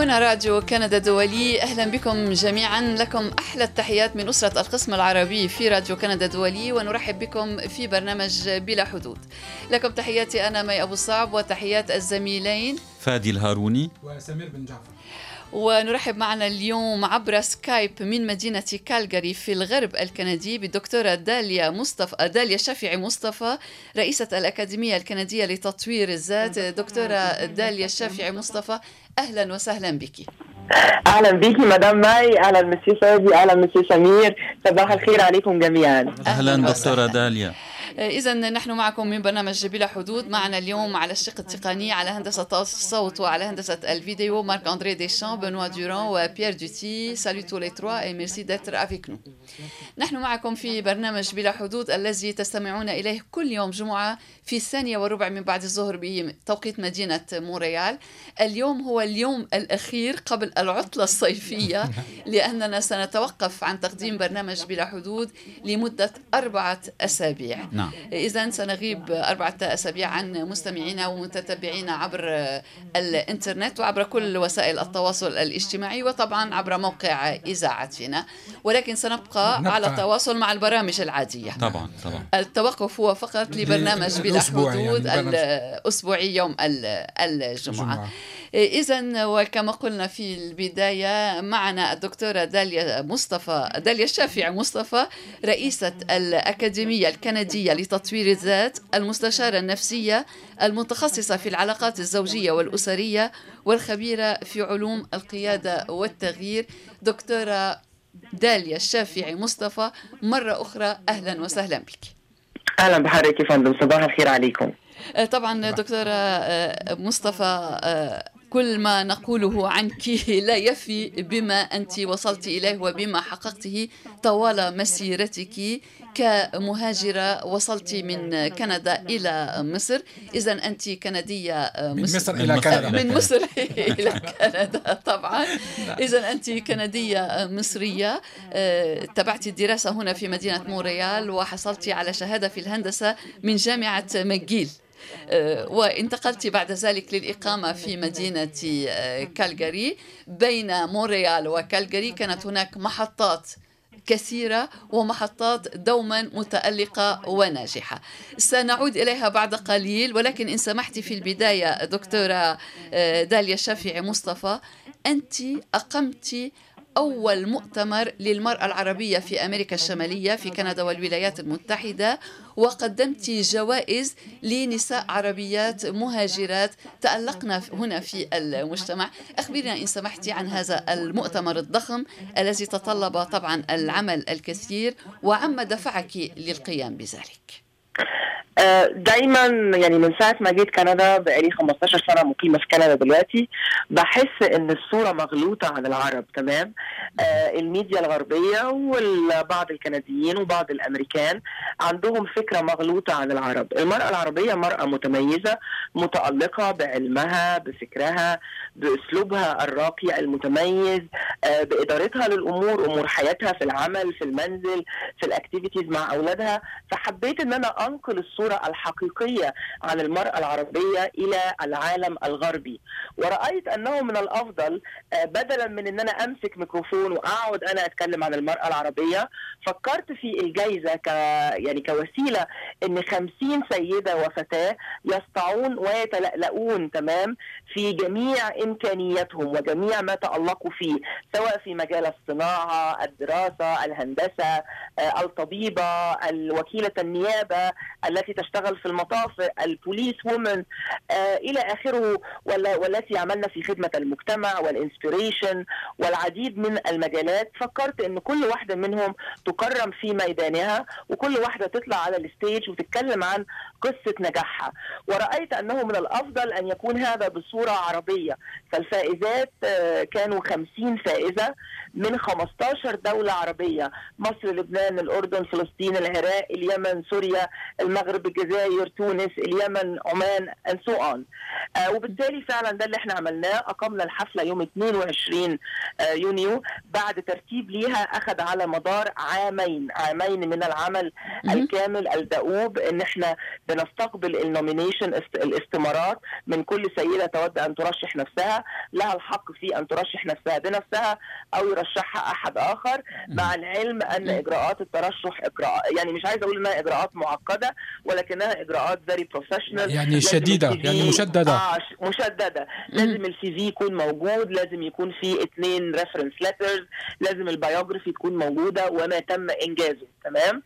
هنا راديو كندا دولي أهلا بكم جميعا. لكم أحلى التحيات من أسرة القسم العربي في راديو كندا دولي ونرحب بكم في برنامج بلا حدود. لكم تحياتي أنا مي أبو صعب وتحيات الزميلين. فادي الهاروني. وسمير بن جعفر. ونرحب معنا اليوم عبر سكايب من مدينة كالجاري في الغرب الكندي بالدكتورة داليا مصطفى داليا شافعي مصطفى رئيسة الأكاديمية الكندية لتطوير الذات. دكتورة داليا شافعي مصطفى أهلا وسهلا بك. أهلا بيكي مدام ماي. أهلا مسيو فادي أهلا مسيو سمير. صباح الخير عليكم جميعا. أهلا أهلاً دكتورة. داليا. إذا نحن معكم من برنامج بلا حدود. معنا اليوم على الشق التقني على هندسة الصوت وعلى هندسة الفيديو مارك أندري ديشان بنوا دوران وبيير دوتي salut tous les trois et merci d'être avec nous نحن معكم في برنامج بلا حدود الذي تستمعون إليه كل يوم جمعة في الثانية وربع من بعد الظهر بتوقيت مدينة مونريال. اليوم هو اليوم الأخير قبل العطلة الصيفية لأننا سنتوقف عن تقديم برنامج بلا حدود لمدة أربعة أسابيع. نعم إذا سنغيب أربعة أسابيع عن مستمعينا ومتتبعينا عبر الإنترنت وعبر كل وسائل التواصل الاجتماعي وطبعا عبر موقع إذاعتنا ولكن سنبقى نبقى. على تواصل مع البرامج العادية طبعا طبعا التوقف هو فقط لبرنامج بلا يعني حدود برنامج. الأسبوعي يوم ال- الجمعة الجمعة. إذا وكما قلنا في البداية معنا الدكتورة داليا مصطفى داليا الشافعي مصطفى رئيسة الأكاديمية الكندية لتطوير الذات المستشارة النفسية المتخصصة في العلاقات الزوجية والأسرية والخبيرة في علوم القيادة والتغيير دكتورة داليا الشافعي مصطفى. مرة أخرى أهلا وسهلا بك. أهلا بحضرتك يا فندم صباح الخير عليكم. آه، طبعا دكتورة آه، مصطفى كل ما نقوله عنك لا يفي بما أنت وصلت إليه وبما حققته طوال مسيرتك كمهاجرة. وصلت من كندا إلى مصر. إذا أنت كندية آه، من مصر من إلى مصر كندا. إلى من مصر إلى كندا طبعا. إذا أنت كندية مصرية. آه، تبعت الدراسة هنا في مدينة مونريال وحصلت على شهادة في الهندسة من جامعة ماجيل آه، وانتقلت بعد ذلك للإقامة في مدينة آه، كالجاري بين مونريال وكالجاري كانت هناك محطات كثيرة ومحطات دوما متألقة وناجحة. سنعود إليها بعد قليل ولكن إن سمحت في البداية دكتورة آه، داليا الشافعي مصطفى أنت أقمت أول مؤتمر للمرأة العربية في أمريكا الشمالية في كندا والولايات المتحدة وقدمت جوائز لنساء عربيات مهاجرات. تألقن هنا في المجتمع. أخبرنا إن سمحت عن هذا المؤتمر الضخم الذي تطلب طبعا العمل الكثير وعما دفعك للقيام بذلك. دايما يعني من ساعة ما جيت كندا بقالي 15 سنة مقيمة في كندا دلوقتي بحس إن الصورة مغلوطة عن العرب تمام؟ آه، الميديا الغربية وبعض الكنديين وبعض الأمريكان عندهم فكرة مغلوطة عن العرب. المرأة العربية مرأة متميزة متألقة بعلمها بفكرها بأسلوبها الراقي المتميز آه، بإدارتها للأمور امور حياتها في العمل في المنزل في ال activities مع أولادها. فحبيت إن أنا أنقل الصورة الحقيقية عن المرأة العربية إلى العالم الغربي. ورأيت أنه من الأفضل آه، بدلا من إن أنا أمسك ميكروفون وأقعد أنا أتكلم عن المرأة العربية فكرت في الجائزه ك يعني كوسيلة إن 50 سيدة وفتاة يسطعون ويتلألؤون تمام في جميع إمكانياتهم وجميع ما تألقوا فيه سواء في مجال الصناعة الدراسة الهندسة آه، الطبيبة الوكيلة النيابة التي تشتغل في المطافي ال police woman آه، إلى آخره والتي عملنا في خدمة المجتمع وال inspiration والعديد من المجالات. فكرت إن كل واحدة منهم تكرم في ميدانها وكل واحدة تطلع على الستيج وتتكلم عن قصة نجاحها. ورأيت أنه من الأفضل أن يكون هذا بصورة عربية. فالفائزات آه، كانوا 50 فائزة من 15 دولة عربية مصر لبنان الأردن فلسطين العراق اليمن سوريا المغرب الجزائر تونس اليمن عمان and so on. آه وبالتالي فعلا ده اللي إحنا عملناه. أقمنا الحفلة يوم 22 آه يونيو. بعد ترتيب ليها أخذ على مدار عامين. عامين من العمل. الكامل الدؤوب إن إحنا بنستقبل النومينيشن الاستمارات من كل سيدة تود أن ترشح نفسها لها الحق في أن ترشح نفسها بنفسها أو يرشحها أحد آخر مع العلم أن إجراءات الترشح اجراء يعني مش عايزه أقول إنها إجراءات معقدة ولكنها إجراءات very professional يعني شديدة يعني مشددة. آه مشددة. لازم ال CV يكون موجود لازم يكون في اثنين reference letters لازم ال biography تكون موجودة وما تم إنجازه تمام؟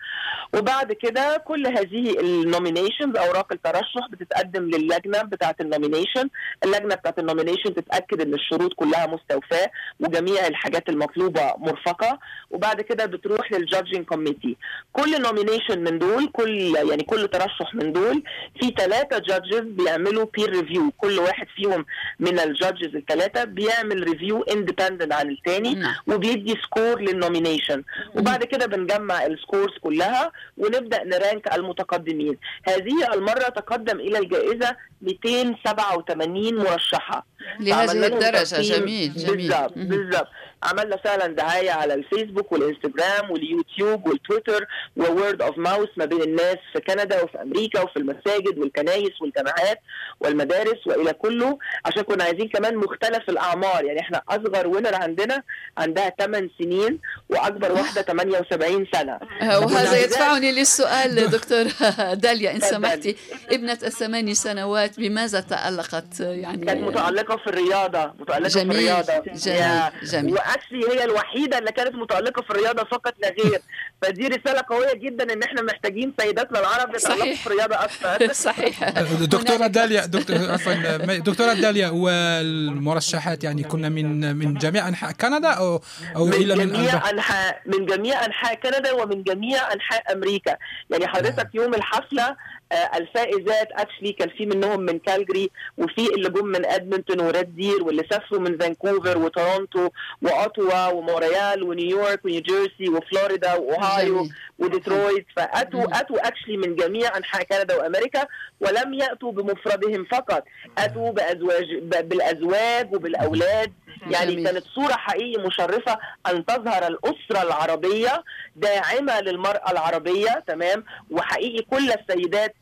وبعد كده كل هذه ال nominations أوراق الترشح بتتقدم للجنة بتاعة ال nomination اللجنة بتاعة ال nomination تتأكد إن الشروط كلها مستوفاة وجميع الحاجات المطلوبة مرفقة. وبعد كده بتروح لل judging committee كل nomination من دول كل يعني كل ترشح من دول في ثلاثة judges بيعملوا peer review كل واحد فيهم من ال judges الثلاثه بيعمل review independent عن الثاني وبيدي score لل nomination وبعد كده بنجمع ال scores كلها ونبدأ ن rank المتقدمين. هذه المرة تقدم إلى الجائزة 287 مرشحة. لهذه الدرجة جميل جميل. بالضبط عملنا فعلا دعاية على الفيسبوك والإنستجرام واليوتيوب والتويتر وword of mouth ما بين الناس في كندا وفي أمريكا وفي المساجد والكنايس والجامعات والمدارس وإلى كله. عشان كنا عايزين كمان مختلف الأعمار. يعني إحنا أصغر winner عندنا عندها 8 سنين وأكبر واحدة 78 سنة. وهذا يدفعني للسؤال دكتور داليا إن سمحتي. ابنة الثماني سنوات بماذا تألقت؟ يعني كانت متعلقه في الرياضة متعلقه جميل في الرياضة. جميل جميل. وأكشلي هي الوحيدة اللي كانت متألقة في الرياضة فقط لا غير. فدي رسالة قوية جدا إن إحنا محتاجين سيداتنا العرب يتألقوا في الرياضة أكثر صحيح. دكتورة داليا دكتور عفوا دكتورة داليا والمرشحات يعني كنا من من جميع أنحاء كندا أو أو من إلى من جميع أنحاء؟ من جميع أنحاء كندا ومن جميع أنحاء أمريكا. يعني حضرتك يوم الحفلة الفائزات actually كان في منهم من كالجري وفي اللي جم من إدمنتون وريد دير واللي سافروا من فانكوفر وتورونتو وأوتوا ومونريال ونيويورك ونيوجيرسي وفلوريدا وأوهايو وديترويت. فاتوا أتوا actually من جميع أنحاء كندا وأمريكا ولم يأتوا بمفردهم فقط. أتوا بازواج بالأزواج وبالأولاد. يعني جميل. كانت صورة حقيقي مشرفة أن تظهر الأسرة العربية داعمة للمرأة العربية تمام؟ وحقيقي كل السيدات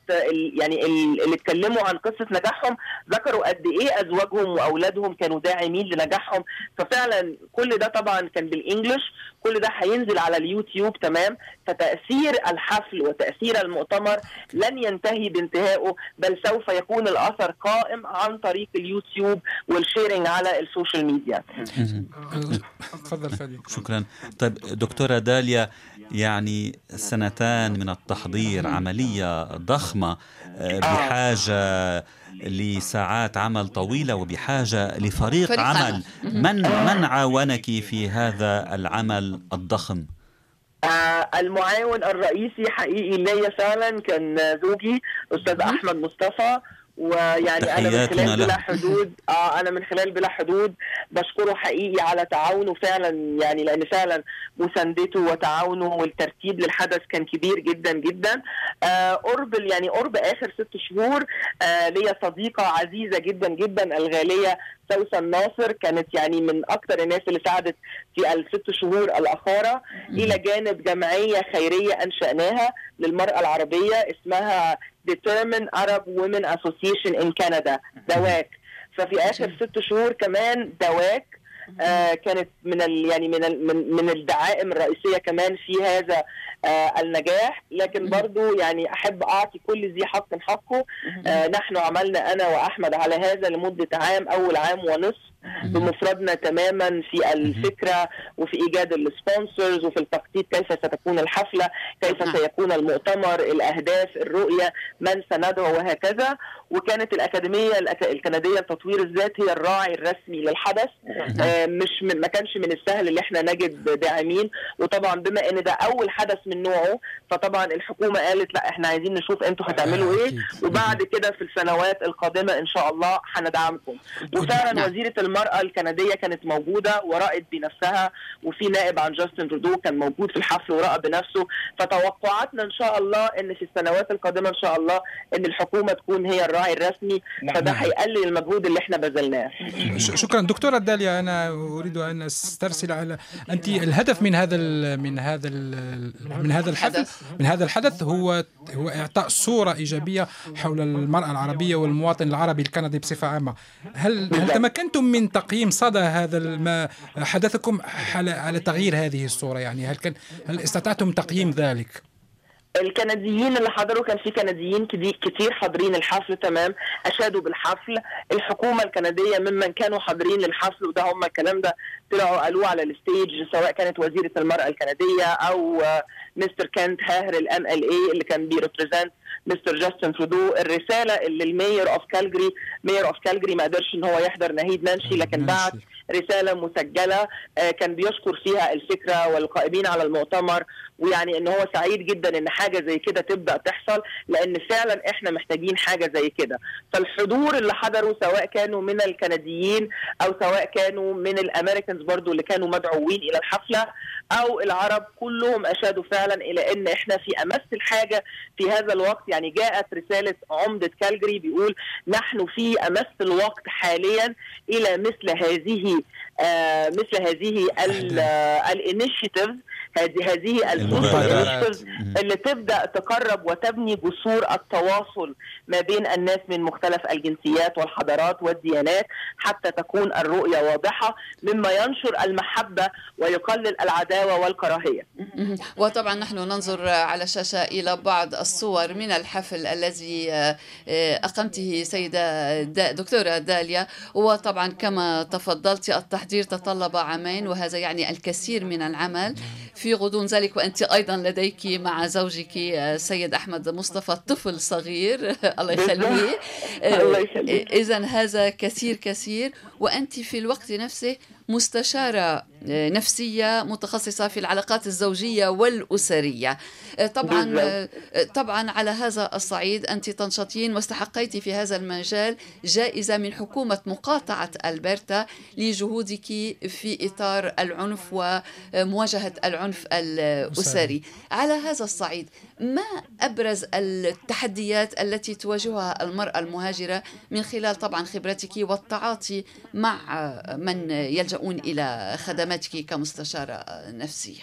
يعني اللي اتكلموا عن قصة نجاحهم ذكروا قد إيه أزواجهم وأولادهم كانوا داعمين لنجاحهم. ففعلا كل ده طبعا كان بالإنجلش. كل ده هينزل على اليوتيوب تمام؟ فتأثير الحفل وتأثير المؤتمر لن ينتهي بانتهائه بل سوف يكون الأثر قائم عن طريق اليوتيوب وال sharing على ال social media. تفضل فادي شكرا. طيب دكتورة داليا يعني سنتان من التحضير عملية ضخمة بحاجة لساعات عمل طويلة وبحاجة لفريق فريق عمل. من من عاونك في هذا العمل الضخم؟ آه المعاون الرئيسي حقيقي ليا فعلا كان زوجي أستاذ أحمد مصطفى. ويعني أنا من خلال بلا حدود آه أنا من خلال بلا حدود بشكره حقيقي على تعاونه فعلا يعني لأن فعلا مساندته وتعاونه والترتيب للحدث كان كبير جدا جدا. آه قرب يعني قرب آخر ست شهور آه ليا صديقة عزيزة جدا جدا الغالية سوسن ناصر كانت يعني من أكثر الناس اللي ساعدت في الست شهور الأخيرة. إلى جانب جمعية خيرية أنشأناها للمرأة العربية اسمها Determine Arab Women Association in Canada دواك ففي آخر ست شهور كمان دواك آه كانت من ال يعني من ال من, من الدعائم الرئيسية كمان في هذا آه النجاح. لكن برضو يعني أحب أعطي كل ذي حق حقه. آه نحن عملنا أنا وأحمد على هذا لمدة عام أول عام ونصف. بمفردنا تماما في الفكرة وفي إيجاد السبونسرز وفي التخطيط كيف ستكون الحفلة كيف سيكون المؤتمر الأهداف الرؤية من سندعو وهكذا. وكانت الأكاديمية الكندية لتطوير الذات هي الراعي الرسمي للحدث. آه مش من ما كانش من السهل اللي إحنا نجد داعمين. وطبعا بما إن ده أول حدث من نوعه فطبعا الحكومة قالت لا إحنا عايزين نشوف أنتوا هتعملوا إيه. وبعد كده في السنوات القادمة إن شاء الله هندعمكم. وفعلا وزيرة المرأة الكندية كانت موجودة ورأت بنفسها وفي نائب عن جاستن ترودو كان موجود في الحفل ورأى بنفسه. فتوقعاتنا إن شاء الله إن في السنوات القادمة إن شاء الله إن الحكومة تكون هي الراعي الرسمي فده هيقلل المجهود اللي إحنا بذلناه. شكرا. دكتورة داليا أنا أريد أن أسترسل على أنت الهدف من هذا من هذا من هذا الحفل من هذا الحدث هو هو إعطاء صورة إيجابية حول المرأة العربية والمواطن العربي الكندي بصفة عامة. هل هل تمكنتم من تقييم صدى هذا ما حدثكم على تغيير هذه الصورة يعني؟ هل كان هل استطعتم تقييم ذلك؟ الكنديين اللي حضروا كان في كنديين كتير حاضرين الحفل تمام. أشادوا بالحفل. الحكومة الكندية ممن كانوا حاضرين للحفل وده هم الكلام ده طلعوا قالوه على الستيج سواء كانت وزيرة المرأة الكندية أو مستر كانت هاهر ال MLA اللي كان بي represent mister جاستن ترودو. الرسالة اللي ال mayor of كالجري mayor of كالجري ما قدرش إن هو يحضر نهيد نانشي لكن بعت رسالة مسجلة آه، كان بيشكر فيها الفكرة والقائمين على المؤتمر ويعني إن هو سعيد جدا إن حاجة زي كده تبدأ تحصل لأن فعلا إحنا محتاجين حاجة زي كده. فالحضور اللي حضروا سواء كانوا من الكنديين أو سواء كانوا من ال Americans برضو اللي كانوا مدعوين إلى الحفلة أو العرب كلهم أشادوا فعلا إلى إن إحنا في أمس الحاجة في هذا الوقت. يعني جاءت رسالة عمدة كالجري بيقول نحن في أمس الوقت حاليا إلى مثل هذه مثل هذه الإنيشيتيف هذه هذه اللي تبدأ تقرب وتبني جسور التواصل ما بين الناس من مختلف الجنسيات والحضارات والديانات حتى تكون الرؤية واضحة مما ينشر المحبة ويقلل العداوة والكراهية. وطبعا نحن ننظر على الشاشة إلى بعض الصور من الحفل الذي آه، أقمته سيدة دكتورة داليا. وطبعا كما تفضلت التحضير تطلب عامين وهذا يعني الكثير من العمل. في غضون ذلك وأنت أيضا لديك مع زوجك السيد أحمد مصطفى طفل صغير. الله يخليه. إذا هذا كثير كثير وأنت في الوقت نفسه مستشارة نفسية متخصصة في العلاقات الزوجية والأسرية. آه، طبعا آه، طبعا على هذا الصعيد أنت تنشطين واستحقيت في هذا المجال جائزة من حكومة مقاطعة ألبرتا لجهودك في إطار العنف ومواجهة العنف الأسري. على هذا الصعيد ما أبرز التحديات التي تواجهها المرأة المهاجرة من خلال طبعا خبرتك والتعاطي مع من يلجؤون إلى خدماتك كمستشارة نفسية.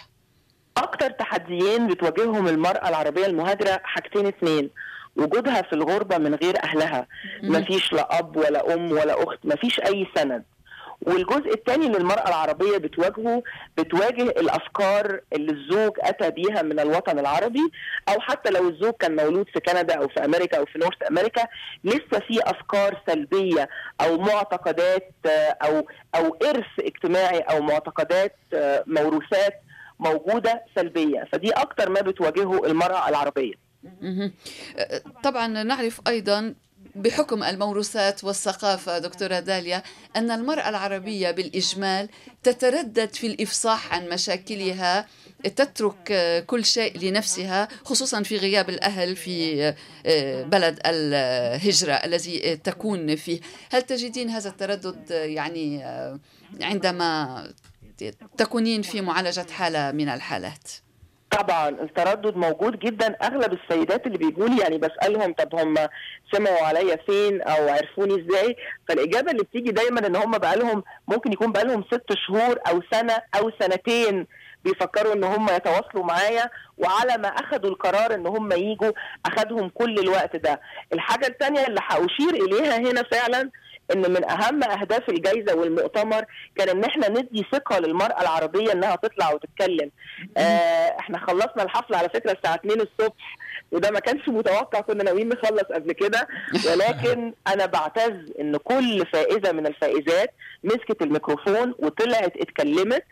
أكثر تحديين بتواجههم المرأة العربية المهاجرة حاجتين اثنين وجودها في الغربة من غير أهلها. مفيش لا أب ولا أم ولا أخت مفيش أي سند. والجزء الثاني اللي المرأة العربية بتواجهه بتواجه الأفكار اللي الزوج أتى بيها من الوطن العربي أو حتى لو الزوج كان مولود في كندا أو في أمريكا أو في نورث أمريكا لسه في أفكار سلبية أو معتقدات أو أو إرث اجتماعي أو معتقدات موروثات موجودة سلبية. فدي أكتر ما بتواجهه المرأة العربية. طبعا نعرف أيضا بحكم الموروثات والثقافة دكتورة داليا أن المرأة العربية بالإجمال تتردد في الإفصاح عن مشاكلها تترك كل شيء لنفسها خصوصا في غياب الأهل في آه، بلد الهجرة الذي تكون فيه هل تجدين هذا التردد يعني آه، عندما تكونين في معالجة حالة من الحالات؟ طبعا التردد موجود جدا. أغلب السيدات اللي بيجوا لي يعني بسألهم طب هم سمعوا عليا فين أو عرفوني إزاي؟ فالإجابة اللي بتيجي دايما إن هم بقى لهم ممكن يكون بقى لهم ست شهور أو سنة أو سنتين بيفكروا إن هم يتواصلوا معايا وعلى ما اخذوا القرار إن هم يجوا اخذهم كل الوقت ده. الحاجة الثانية اللي هأشير إليها هنا فعلا إن من أهم أهداف الجائزه والمؤتمر كان إن إحنا ندي ثقة للمرأة العربية إنها تطلع وتتكلم. آه إحنا خلصنا الحفلة على فكرة الساعة 2 الصبح وده ما كانش متوقع كنا ناويين نخلص قبل كده. ولكن أنا بعتز إن كل فائزة من الفائزات مسكت الميكروفون وطلعت اتكلمت.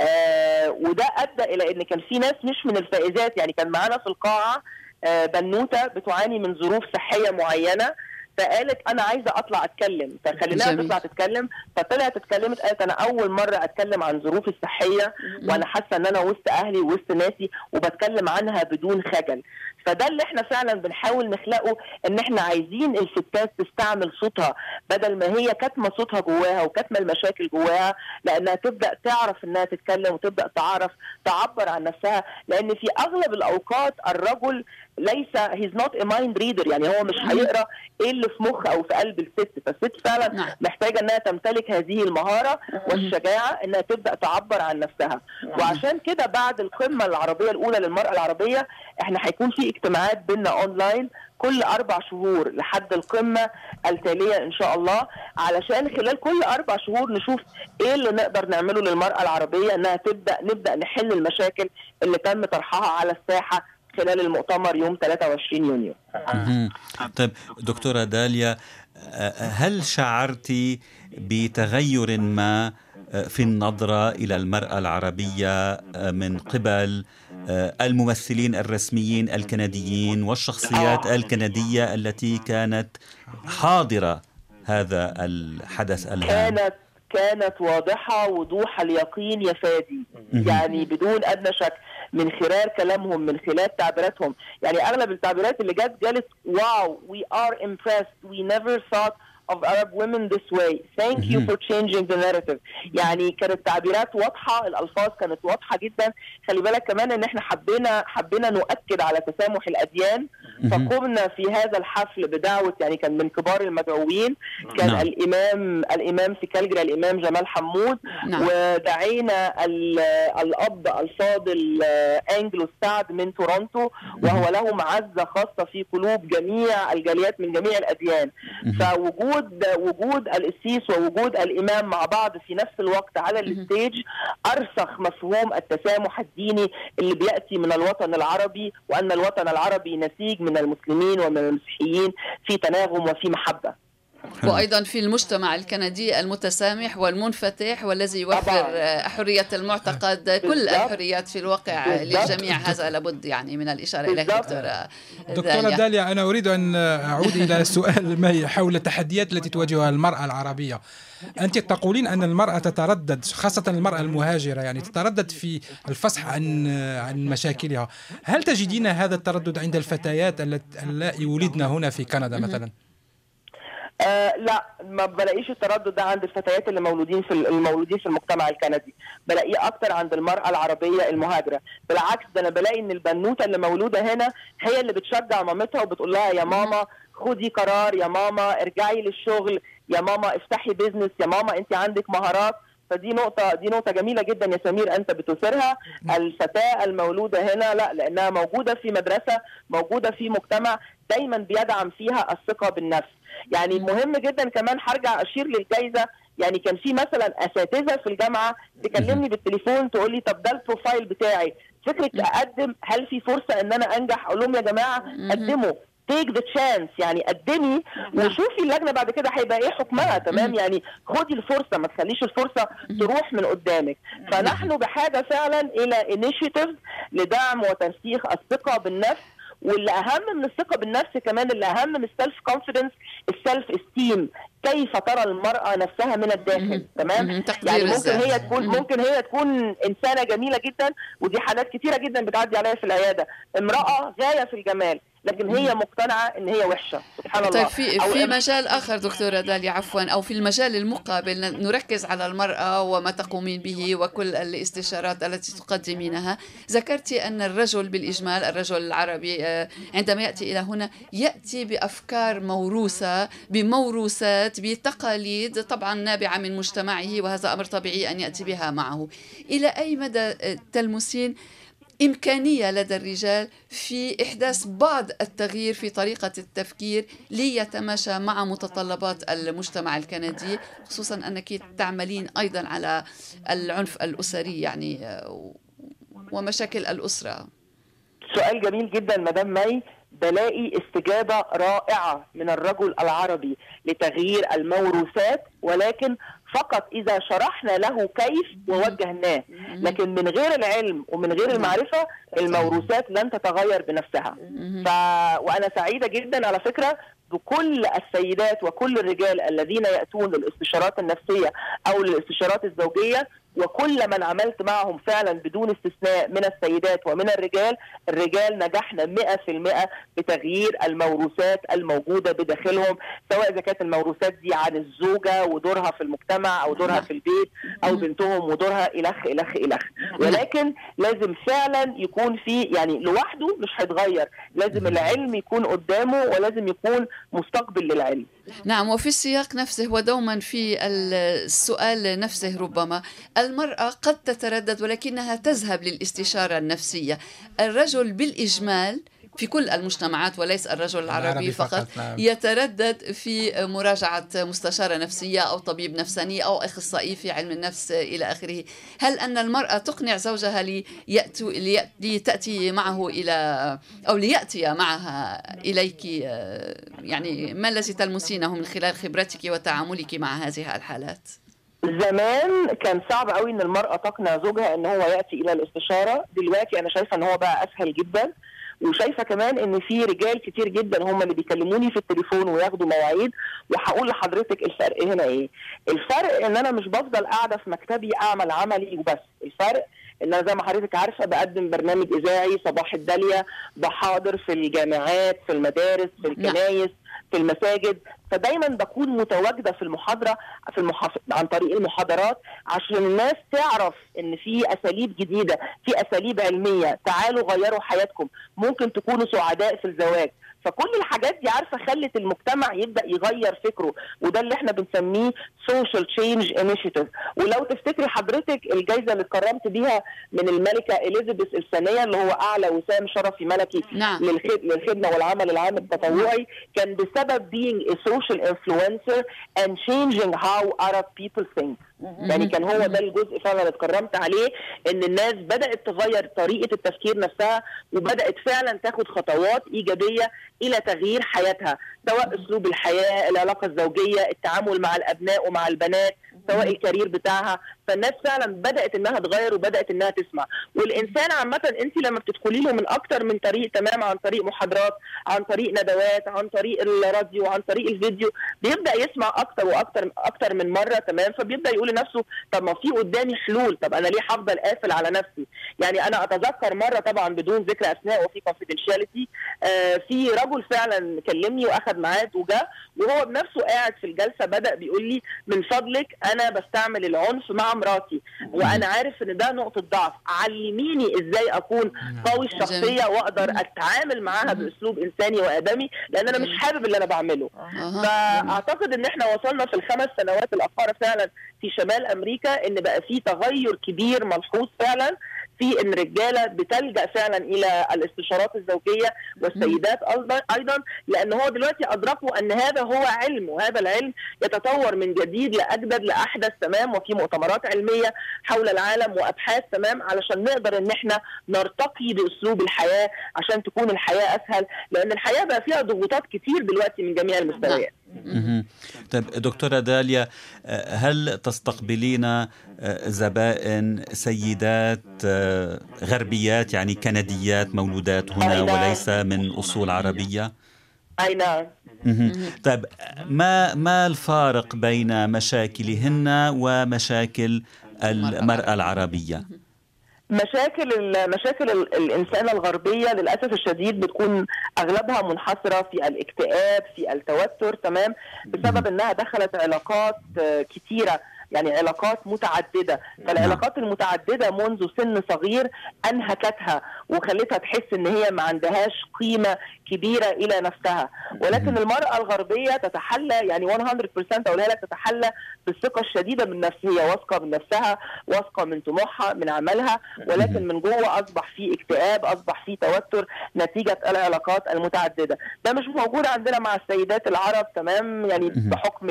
آه وده أدى إلى إن كان في ناس مش من الفائزات يعني كان معانا في القاعة آه بنوتة بتعاني من ظروف صحية معينة. فقالت أنا عايزة أطلع أتكلم. فخليناها. تطلع تتكلم. فطلعت اتكلمت قالت أنا أول مرة أتكلم عن ظروفي الصحية وأنا حاسة إن أنا وسط أهلي ووسط ناسي وبتكلم عنها بدون خجل. فده اللي إحنا فعلا بنحاول نخلقه إن إحنا عايزين الستات تستعمل صوتها بدل ما هي كاتمة صوتها جواها وكاتمة المشاكل جواها لأنها تبدأ تعرف إنها تتكلم وتبدأ تعرف تعبر عن نفسها. لأن في أغلب الأوقات الرجل ليس he's not a mind reader يعني هو مش هيقرأ إيه اللي في مخ أو في قلب الست. فالست فعلا نعم. محتاجة إنها تمتلك هذه المهارة والشجاعة إنها تبدأ تعبر عن نفسها. وعشان كده بعد القمة العربية الأولى للمرأة العربية إحنا هيكون في اجتماعات بينا اونلاين كل أربع شهور لحد القمة التالية إن شاء الله علشان خلال كل أربع شهور نشوف إيه اللي نقدر نعمله للمرأة العربية إنها تبدأ نبدأ نحل المشاكل اللي تم طرحها على الساحة خلال المؤتمر يوم 23 يونيو. طيب دكتورة داليا آه، هل شعرت بتغير ما آه، في النظرة إلى المرأة العربية آه، من قبل آه، الممثلين الرسميين الكنديين والشخصيات الكندية التي كانت حاضرة هذا الحدث الهام كانت كانت واضحة وضوح اليقين يا فادي. يعني بدون أدنى شك. من خلال كلامهم من خلال تعبيراتهم. يعني أغلب التعبيرات اللي جت قالت واو we are impressed we never thought of Arab women this way. Thank you for changing the narrative. يعني كانت تعبيرات واضحة الألفاظ كانت واضحة جدا. خلي بالك كمان إن إحنا حبينا حبينا نؤكد على تسامح الأديان. فقمنا في هذا الحفل بدعوة يعني كان من كبار المدعوين. كان نعم. نعم. الإمام الإمام في كالجري الإمام جمال حمود. نعم. ودعينا ال- الأب الفاضل آه، أنجلو سعد من تورونتو. وهو له معزه خاصة في قلوب جميع الجاليات من جميع الأديان. فوجود وجود القسيس ووجود الإمام مع بعض في نفس الوقت على ال stage أرسخ مفهوم التسامح الديني اللي بيأتي من الوطن العربي وأن الوطن العربي نسيج من المسلمين ومن المسيحيين في تناغم وفي محبة. وأيضا في المجتمع الكندي المتسامح والمنفتح والذي يوفر طبعاً. حرية المعتقد كل. الحريات في الواقع. للجميع هذا لابد يعني من الإشارة إليه. دكتورة دكتورة داليا. أنا أريد أن أعود إلى سؤال ما حول التحديات التي تواجهها المرأة العربية أنت تقولين أن المرأة تتردد خاصة المرأة المهاجرة يعني تتردد في الفصح عن عن مشاكلها هل تجدين هذا التردد عند الفتيات اللائي ولدن هنا في كندا مثلا آه لا ما بلاقيش التردد ده عند الفتيات اللي مولودين في المولودين في المجتمع الكندي. بلاقيه أكتر عند المرأة العربية المهاجرة. بالعكس ده أنا بلاقي إن البنوتة اللي مولودة هنا هي اللي بتشجع مامتها وبتقول لها يا ماما خدي قرار يا ماما ارجعي للشغل يا ماما افتحي بيزنس يا ماما انت عندك مهارات. فدي نقطة دي نقطة جميلة جدا يا سمير أنت بتثيرها. الفتاة المولودة هنا لا لأنها موجودة في مدرسة موجودة في مجتمع دايما بيدعم فيها الثقة بالنفس. يعني مهم جدا كمان هرجع أشير للجائزة يعني كان في مثلا أساتذة في الجامعة تكلمني بالتليفون تقول لي طب ده ال profile بتاعي. فكرة أقدم هل في فرصة إن أنا أنجح؟ أقول لهم يا جماعة قدموا. take the chance يعني قدمي وشوفي اللجنة بعد كده هيبقى إيه حكمها تمام؟ يعني خدي الفرصة ما تخليش الفرصة تروح من قدامك. فنحن بحاجة فعلا إلى initiative لدعم وترسيخ الثقة بالنفس واللي أهم من الثقة بالنفس كمان اللي أهم من ال self-confidence ال self-esteem كيف ترى المرأة نفسها من الداخل؟ تمام؟ يعني ممكن. هي تكون ممكن هي تكون إنسانة جميلة جدا ودي حالات كتيرة جدا بتعدي عليا في العيادة. امرأة غاية في الجمال. لكن هي مقتنعة إن هي وحشة سبحان الله. طيب في في مجال آخر دكتورة داليا عفوا أو في المجال المقابل نركز على المرأة وما تقومين به وكل الاستشارات التي تقدمينها. ذكرت أن الرجل بالإجمال الرجل العربي آه، عندما يأتي إلى هنا يأتي بأفكار موروثة بموروثات بتقاليد طبعا نابعة من مجتمعه وهذا أمر طبيعي أن يأتي بها معه. إلى أي مدى آه، تلمسين إمكانية لدى الرجال في إحداث بعض التغيير في طريقة التفكير ليتماشى مع متطلبات المجتمع الكندي خصوصا أنك تعملين أيضا على العنف الأسري يعني ومشاكل الأسرة. سؤال جميل جدا مدام مي بلاقي استجابة رائعة من الرجل العربي لتغيير الموروثات ولكن فقط إذا شرحنا له كيف ووجهناه. لكن من غير العلم ومن غير المعرفة الموروثات لن تتغير بنفسها. ف... وأنا سعيدة جدا على فكرة بكل السيدات وكل الرجال الذين يأتون للاستشارات النفسية أو للاستشارات الزوجية وكل من عملت معهم فعلا بدون استثناء من السيدات ومن الرجال الرجال نجحنا 100% بتغيير الموروثات الموجودة بداخلهم سواء إذا كانت الموروثات دي عن الزوجة ودورها في المجتمع أو دورها في البيت أو بنتهم ودورها الخ الخ الخ ولكن لازم فعلا يكون في يعني لوحده مش هيتغير لازم العلم يكون قدامه ولازم يكون مستقبل للعلم. نعم وفي السياق نفسه ودوما في السؤال نفسه ربما. المرأة قد تتردد ولكنها تذهب للاستشارة النفسية. الرجل بالإجمال في كل المجتمعات وليس الرجل العربي فقط, فقط نعم. يتردد في مراجعة مستشارة نفسية أو طبيب نفساني أو أخصائي في علم النفس إلى آخره هل أن المرأة تقنع زوجها لتأتي معه إلى أو ليأتي معها إليك يعني ما الذي تلمسينه من خلال خبرتك وتعاملك مع هذه الحالات؟ زمان كان صعب قوي إن المرأة تقنع زوجها إن هو يأتي إلى الاستشارة دلوقتي أنا شايفة إن هو بقى أسهل جدا وشايفة كمان إن في رجال كتير جدا هم اللي بيكلموني في التليفون وياخدوا مواعيد وهقول لحضرتك الفرق هنا إيه. الفرق إن أنا مش بفضل قاعدة في مكتبي أعمل عملي وبس. الفرق إن أنا زي ما حضرتك عارفة بقدم برنامج إذاعي صباح الدالية بحاضر في الجامعات في المدارس في الكنايس. في المساجد فدايما بكون متواجدة في المحاضرة في المحاف... عن طريق المحاضرات عشان الناس تعرف إن في أساليب جديدة في أساليب علمية تعالوا غيروا حياتكم. ممكن تكونوا سعداء في الزواج. فكل الحاجات دي عارفة خلت المجتمع يبدأ يغير فكره وده اللي إحنا بنسميه social change initiative ولو تفتكري حضرتك الجائزه اللي اتكرمت بيها من الملكة إليزابيث الثانية اللي هو أعلى وسام شرفي ملكي نعم. للخدمة والعمل العام التطوعي كان بسبب being a social influencer and changing how Arab people think يعني كان هو ده الجزء فعلا اتكرمت عليه إن الناس بدأت تغير طريقة التفكير نفسها وبدأت فعلا تاخد خطوات إيجابية إلى تغيير حياتها سواء أسلوب الحياة العلاقة الزوجية التعامل مع الأبناء ومع البنات. سواء ال career بتاعها فالناس فعلا بدأت إنها تغير وبدأت إنها تسمع. والإنسان عامة انت لما بتدخلي له من أكتر من طريق تمام عن طريق محاضرات عن طريق ندوات عن طريق الراديو عن طريق الفيديو بيبدأ يسمع أكتر وأكتر أكتر من مرة تمام فبيبدأ يقول لنفسه طب ما في قدامي حلول طب أنا ليه هفضل قافل على نفسي؟ يعني أنا أتذكر مرة طبعا بدون ذكر أسماء وفي confidentiality آه في رجل فعلا كلمني واخد ميعاد وجا وهو بنفسه قاعد في الجلسة بدأ بيقول لي من فضلك أنا بستعمل العنف مع مراتي وأنا عارف إن ده نقطة ضعف. علميني إزاي أكون نعم. قوي الشخصيه وأقدر أتعامل معاها بأسلوب إنساني وآدمي لأن أنا مش حابب اللي أنا بعمله. فأعتقد إن إحنا وصلنا في الخمس سنوات الاخيره فعلا في شمال أمريكا إن بقى في تغير كبير ملحوظ فعلا. في إن رجالة بتلجأ فعلا إلى الاستشارات الزوجية والسيدات أيضا لأن هو دلوقتي ادركوا أن هذا هو علم وهذا العلم يتطور من جديد لأجدد لأحدث تمام وفي مؤتمرات علمية حول العالم وأبحاث تمام علشان نقدر إن إحنا نرتقي بأسلوب الحياة عشان تكون الحياة أسهل لأن الحياة بقى فيها ضغوطات كتير دلوقتي من جميع المستويات. طيب دكتورة داليا هل تستقبلين آه، زبائن سيدات آه، غربيات يعني كنديات مولودات هنا نعم. وليس من أصول عربية؟ أي نعم طيب ما ما الفارق بين مشاكلهن ومشاكل المرأة العربية؟ مشاكل مشاكل الانسان الغربية للأسف الشديد بتكون أغلبها منحصرة في الاكتئاب في التوتر تمام؟ بسبب إنها دخلت علاقات كثيره يعني علاقات متعددة. فالعلاقات المتعددة منذ سن صغير أنهكتها وخلتها تحس إن هي ما عندهاش قيمة كبيرة إلى نفسها. ولكن المرأة الغربية تتحلى يعني 100% اقولها لك تتحلى بالثقة الشديدة من نفسها هي واثقة من نفسها واثقة من طموحها من عملها ولكن من جوه أصبح في اكتئاب أصبح في توتر نتيجة العلاقات المتعددة. ده مش موجود عندنا مع السيدات العرب تمام؟ يعني بحكم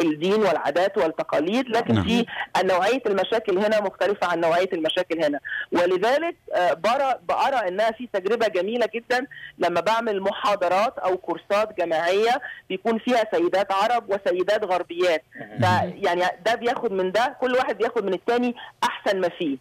الدين والعادات والتقاليد. لكن نعم. في نوعية المشاكل هنا مختلفة عن نوعية المشاكل هنا. ولذلك آه، برى بأرى إنها في تجربة جميلة جدا لما بعمل محاضرات أو كورسات جماعيه بيكون فيها سيدات عرب وسيدات غربيات. ده يعني ده بياخد من ده كل واحد بياخد من الثاني أحسن ما فيه.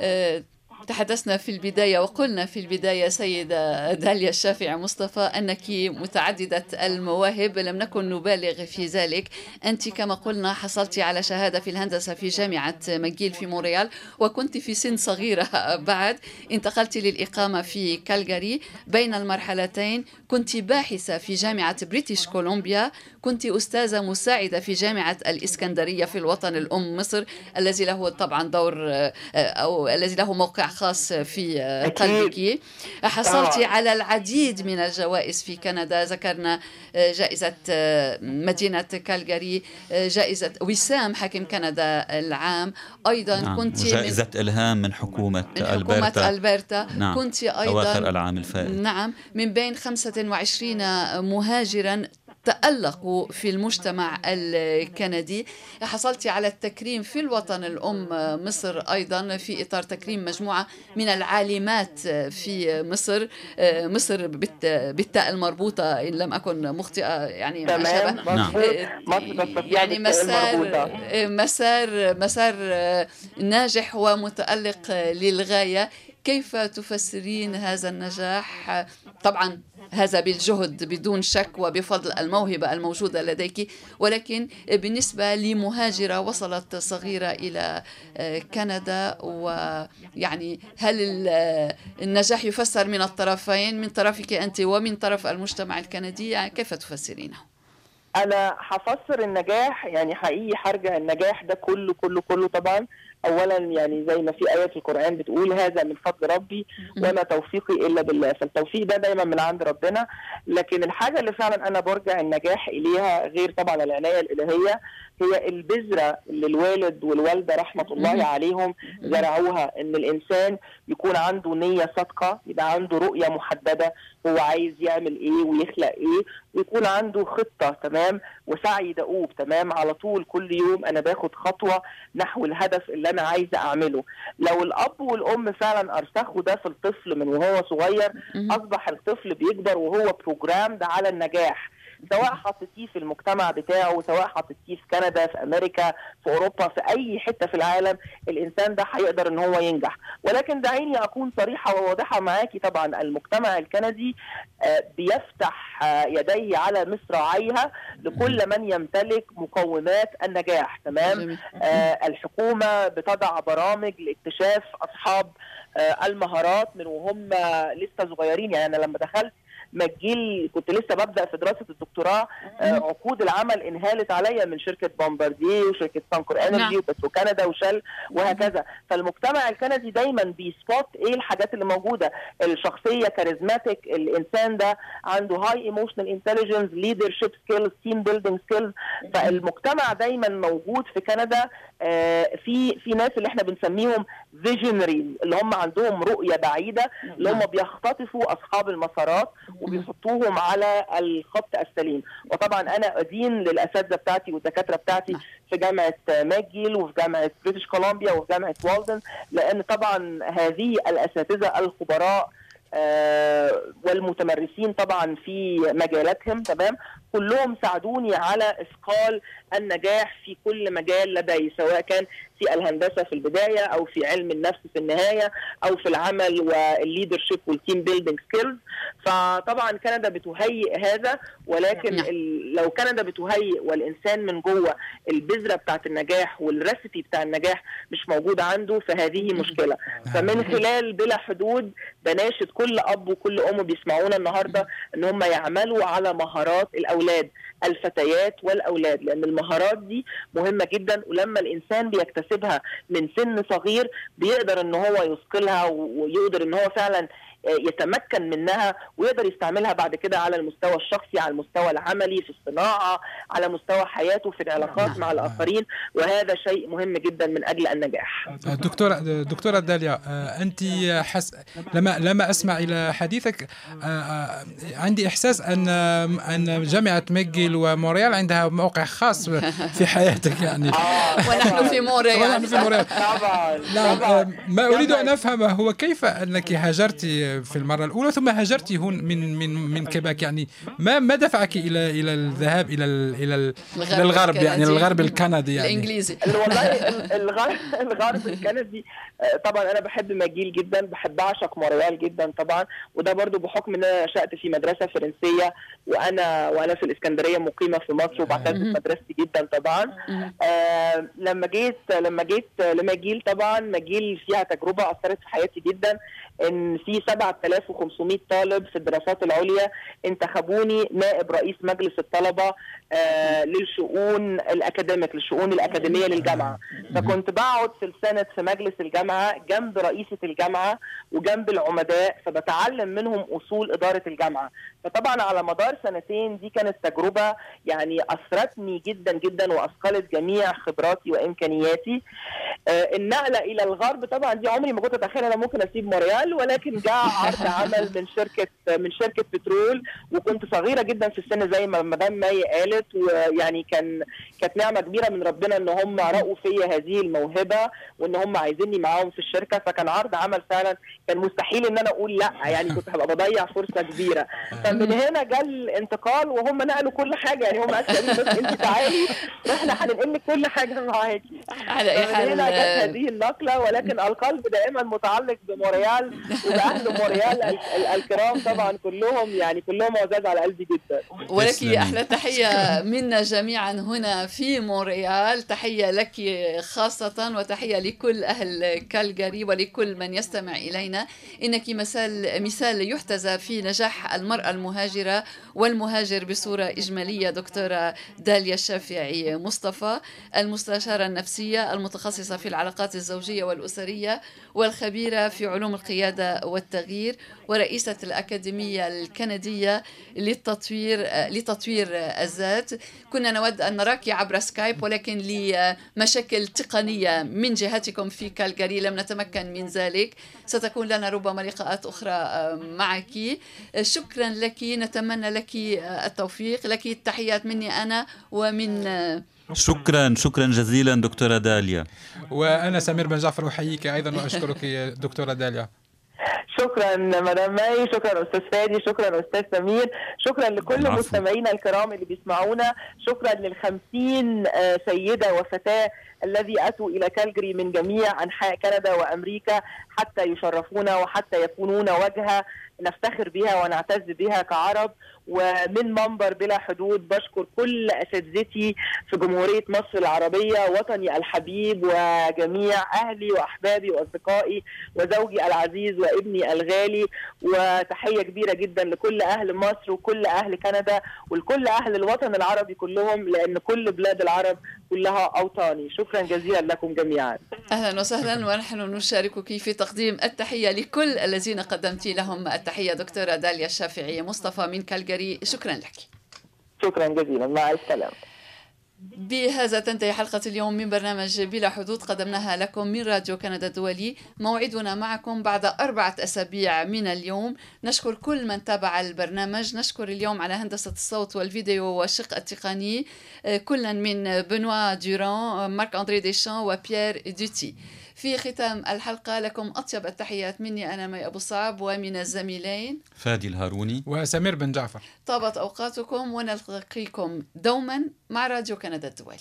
آه، تحدثنا في البداية وقلنا في البداية سيدة داليا الشافعي مصطفى أنك متعددة المواهب لم نكن نبالغ في ذلك. أنت كما قلنا حصلت على شهادة في الهندسة في جامعة ماجيل في مونريال وكنت في سن صغيرة بعد. انتقلت للإقامة في كالجاري بين المرحلتين كنت باحثة في جامعة بريتش كولومبيا. كنت أستاذة مساعدة في جامعة الإسكندرية في الوطن الأم مصر الذي له طبعا دور أو الذي له موقع خاص في قلبك. حصلت على العديد من الجوائز في كندا. ذكرنا جائزة مدينة كالجاري جائزة وسام حاكم كندا العام. أيضا نعم. كنت جائزة إلهام من حكومة, من ألبرتا حكومة ألبرتا. نعم. كنت أيضا أواخر العام الفائت. نعم من بين 25 مهاجرا تألقوا في المجتمع الكندي. حصلت على التكريم في الوطن الأم مصر أيضا في إطار تكريم مجموعة من العالمات في مصر. مصر بالتاء المربوطة إن لم أكن مخطئة يعني ما شابه نعم. يعني مسار مسار مسار ناجح ومتألق للغاية. كيف تفسرين هذا النجاح؟ طبعا هذا بالجهد بدون شك وبفضل الموهبة الموجودة لديك ولكن بالنسبة لمهاجرة وصلت صغيرة إلى كندا ويعني هل النجاح يفسر من الطرفين من طرفك أنت ومن طرف المجتمع الكندي كيف تفسرينه؟ أنا هفسر النجاح يعني حقيقي هرجع النجاح ده كله كله كله طبعا اولا يعني زي ما في في القرآن بتقول هذا من فضل ربي وما توفيقي إلا بالله. فالتوفيق ده دايما من عند ربنا. لكن الحاجة اللي فعلا أنا برجع النجاح إليها غير طبعا العناية الإلهية. هي البذرة اللي الوالد والوالدة رحمة الله عليهم زرعوها إن الإنسان يكون عنده نية صادقة يبقى عنده رؤية محددة هو عايز يعمل إيه ويخلق إيه ويكون عنده خطة تمام؟ وسعي دؤوب تمام؟ على طول كل يوم أنا باخد خطوة نحو الهدف اللي أنا عايزه أعمله. لو الأب والأم فعلا أرسخوا ده في الطفل من وهو صغير أصبح الطفل بيكبر وهو بروجرامد على النجاح. سواء حطيتيه في المجتمع بتاعه سواء حطيتيه في كندا في أمريكا في أوروبا في أي حتة في العالم الإنسان ده هيقدر إن هو ينجح. ولكن دعيني أكون صريحة وواضحة معاكي طبعا المجتمع الكندي بيفتح يديه على مصراعيها لكل من يمتلك مقومات النجاح تمام؟ الحكومة بتضع برامج لاكتشاف أصحاب المهارات من وهم لسه صغيرين. يعني أنا لما دخلت ماجيل كنت لسه ببدأ في دراسة الدكتوراه عقود العمل انهالت عليا من شركة بومبارديه وشركة سانكور انرجي وبترو كندا وشل وهكذا. فالمجتمع الكندي دايما بي spot إيه الحاجات اللي موجودة؟ الشخصية charismatic الإنسان ده عنده high emotional intelligence leadership skills team building skills فالمجتمع دايما موجود في كندا في في ناس اللي إحنا بنسميهم visionaries اللي هم عندهم رؤية بعيدة اللي هم بيختطفوا أصحاب المسارات وبيحطوهم على الخط السليم. وطبعا أنا ادين للأساتذة بتاعتي والدكاترة بتاعتي في جامعة ماجيل وفي جامعة بريتش كولومبيا وفي جامعة والدن لأن طبعا هذه الأساتذة الخبراء آه والمتمرسين طبعا في مجالاتهم تمام؟ كلهم ساعدوني على إصقال النجاح في كل مجال لدي سواء كان في الهندسة في البداية أو في علم النفس في النهاية أو في العمل وال leadership وال team building skills فطبعا كندا بتهيئ هذا ولكن لو كندا بتهيئ والإنسان من جوه البذرة بتاعت النجاح وال recipe بتاع النجاح مش موجود عنده فهذه مشكلة. فمن خلال بلا حدود بناشد كل أب وكل أم بيسمعونا النهارده إن هم يعملوا على مهارات الأولاد الفتيات والأولاد لأن المهارات دي مهمة جدا ولما الإنسان بيكتسبها من سن صغير بيقدر إن هو يثقلها ويقدر إن هو فعلا يتمكن منها ويقدر يستعملها بعد كده على المستوى الشخصي على المستوى العملي في الصناعة على مستوى حياته في العلاقات مع الآخرين. وهذا شيء مهم جدا من أجل النجاح. دكتورة دكتورة داليا أنت حس لما لما أسمع إلى حديثك عندي إحساس أن أن جامعة ماجيل ومونريال عندها موقع خاص في حياتك يعني. ونحن في مونريال ونحن في مونريال طبعا نعم ما أريد أن أفهم هو كيف أنك هاجرتي في المرة الأولى ثم هاجرت هون من من من كيباك يعني ما ما دفعك إلى إلى الذهاب إلى إلى إلى الغرب يعني الغرب الكندي يعني. الإنجليزي. والله الغرب الغرب الكندي آه، طبعا أنا بحب ماجيل جدا بحب أعشق موريال جدا طبعا. وده برضو بحكم إن أنا نشأت في مدرسة فرنسية وأنا وأنا في الإسكندرية مقيمة في مصر وبعتز مدرستي جدا طبعا. آه لما جيت لما جيت لماجيل طبعا ماجيل فيها تجربة أثرت في حياتي جدا. إن في 7500 طالب في الدراسات العليا انتخبوني نائب رئيس مجلس الطلبة. للشؤون الاكاديميك للشؤون الأكاديمية للجامعة. فكنت بقعد في السنة في مجلس الجامعة جنب رئيسة الجامعة وجنب العمداء فبتعلم منهم أصول إدارة الجامعة. فطبعا على مدار سنتين دي كانت تجربة يعني أثرتني جدا جدا وأثقلت جميع خبراتي وإمكانياتي. آه النقلة إلى الغرب طبعا دي عمري ما كنت أتخيل أنا ممكن أسيب موريال ولكن جاء عرض عمل من شركة من شركة بترول وكنت صغيرة جدا في السن زي ما مدام مي قالت. ويعني كان كانت نعمة كبيرة من ربنا إن هم رأوا فيا هذه الموهبة وإن هم عايزيني معاهم في الشركة فكان عرض عمل فعلا كان مستحيل إن أنا أقول لأ يعني كنت هبقى بضيع فرصة كبيرة. فمن هنا جاء الانتقال وهم نقلوا كل حاجة يعني هم قالوا بس انت تعالي وإحنا هننقل لك كل حاجة معاكي. على اي حال هنا جت هذه النقلة ولكن القلب دائما متعلق بموريال وبأهل موريال الكرام طبعا كلهم يعني كلهم عزاز على قلبي جدا. ولك أحلى تحية منا جميعا هنا في مونريال. تحية لك خاصة وتحية لكل أهل كالجاري ولكل من يستمع إلينا. إنك مثال مثال يحتذى في نجاح المرأة المهاجرة والمهاجر بصورة إجمالية دكتورة داليا الشافعي مصطفى المستشارة النفسية المتخصصة في العلاقات الزوجية والأسرية والخبيرة في علوم القيادة والتغيير ورئيسة الأكاديمية الكندية للتطوير لتطوير الذات كنا نود أن نراك عبر سكايب ولكن لمشاكل تقنية من جهتكم في كالجاري لم نتمكن من ذلك. ستكون لنا ربما لقاءات أخرى معك. شكرا لك نتمنى لك التوفيق. لك التحيات مني أنا ومن شكرا شكرا جزيلا دكتورة داليا. وأنا سمير بن جعفر أحييك أيضا وأشكرك دكتورة داليا. شكرا مدام ماي شكرا أستاذ فادي شكرا أستاذ سمير شكرا لكل مستمعينا الكرام اللي بيسمعونا شكرا للخمسين سيدة وفتاة الذي أتوا إلى كالجري من جميع أنحاء كندا وأمريكا حتى يشرفونا وحتى يكونون وجهة نفتخر بها ونعتز بها كعرب. ومن منبر بلا حدود بشكر كل أساتذتي في جمهورية مصر العربية وطني الحبيب وجميع أهلي وأحبابي وأصدقائي وزوجي العزيز وابني الغالي. وتحية كبيرة جدا لكل أهل مصر وكل أهل كندا ولكل أهل الوطن العربي كلهم لأن كل بلاد العرب كلها أوطاني. شكرا جزيلا لكم جميعا. أهلا وسهلا ونحن نشاركك في تقديم التحية لكل الذين قدمت لهم التحية دكتورة داليا الشافعي مصطفى من كالجاري شكرا لك. شكرا جزيلا. مع السلامة. بهذا تنتهي حلقة اليوم من برنامج بلا حدود. قدمناها لكم من راديو كندا الدولي. موعدنا معكم بعد أربعة أسابيع من اليوم. نشكر كل من تابع البرنامج. نشكر اليوم على هندسة الصوت والفيديو والشق التقني. كلا من بنوا دوران مارك أندري ديشان وبيير دوتي. في ختام الحلقة لكم أطيب التحيات. مني أنا مي أبو صعب ومن الزميلين فادي الهاروني وسمير بن جعفر. طابت أوقاتكم ونلقيكم دوما مع راديو كندا الدولي.